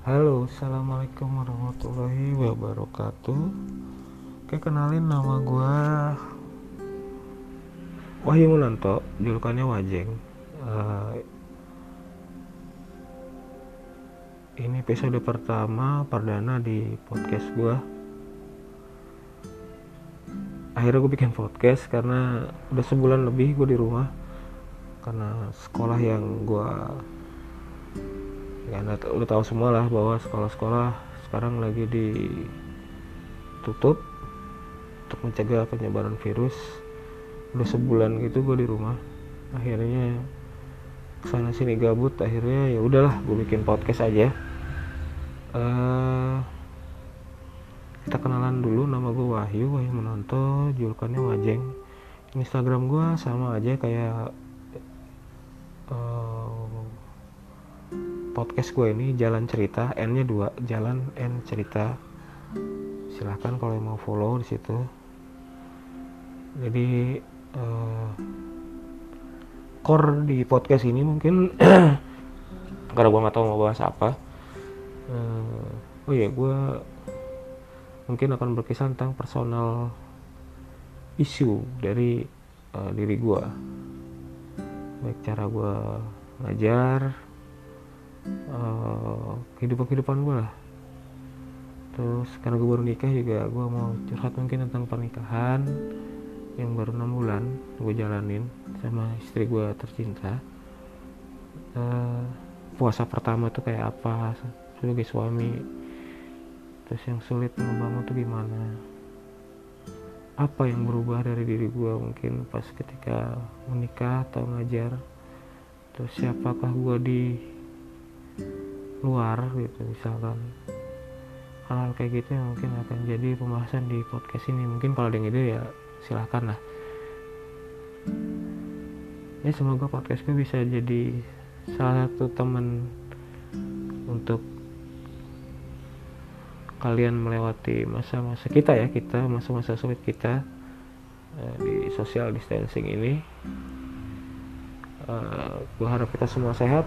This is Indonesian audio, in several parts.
Assalamualaikum warahmatullahi wabarakatuh. Oke kenalin nama gue Wahyu Munanto Julukannya Wajeng. Uh, Ini episode pertama perdana di podcast gue Akhirnya gue bikin podcast karena udah sebulan lebih gue di rumah Karena sekolah yang gue ya udah tahu semua lah bahwa sekolah-sekolah sekarang lagi ditutup untuk mencegah penyebaran virus. Udah sebulan gitu gue di rumah. Akhirnya ke sana sini gabut akhirnya ya udahlah gue bikin podcast aja. Uh, kita kenalan dulu nama gue Wahyu Wahyu Menonto julukannya Wajeng. Instagram gue sama aja kayak uh, podcast gue ini jalan cerita N nya dua jalan N cerita. Silahkan kalau mau follow di situ. Jadi uh, core di podcast ini mungkin karena gue nggak tahu mau bahas apa uh, oh ya gue mungkin akan berkisah tentang personal isu dari uh, diri gue baik cara gue ngajar uh, kehidupan kehidupan gue lah. Terus karena gue baru nikah juga gue mau curhat mungkin tentang pernikahan yang baru enam bulan gue jalanin sama istri gue tercinta. Uh, puasa pertama tuh kayak apa sebagai suami terus yang sulit membangun tuh gimana? Apa yang berubah dari diri gue mungkin pas ketika menikah atau ngajar? Terus siapakah gue di luar gitu misalkan. Hal-hal kayak gitu yang mungkin akan jadi pembahasan di podcast ini. Mungkin kalau ada yang ide ya silahkan lah. Ya semoga podcast gue bisa jadi salah satu teman untuk kalian melewati masa-masa kita ya kita masa-masa sulit kita uh, di social distancing ini. Uh, gue harap kita semua sehat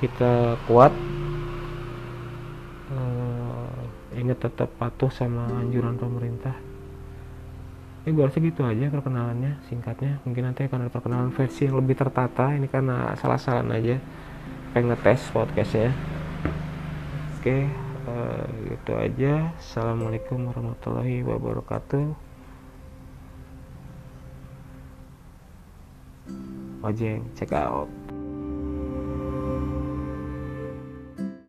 kita kuat uh, ingat tetap patuh sama anjuran pemerintah. Ya gue rasa gitu aja perkenalannya singkatnya. Mungkin nanti akan ada perkenalan versi yang lebih tertata. Ini karena salah-salah aja. Pengen ngetes podcastnya. Oke uh, gitu aja. Assalamualaikum warahmatullahi wabarakatuh. Ojeng check out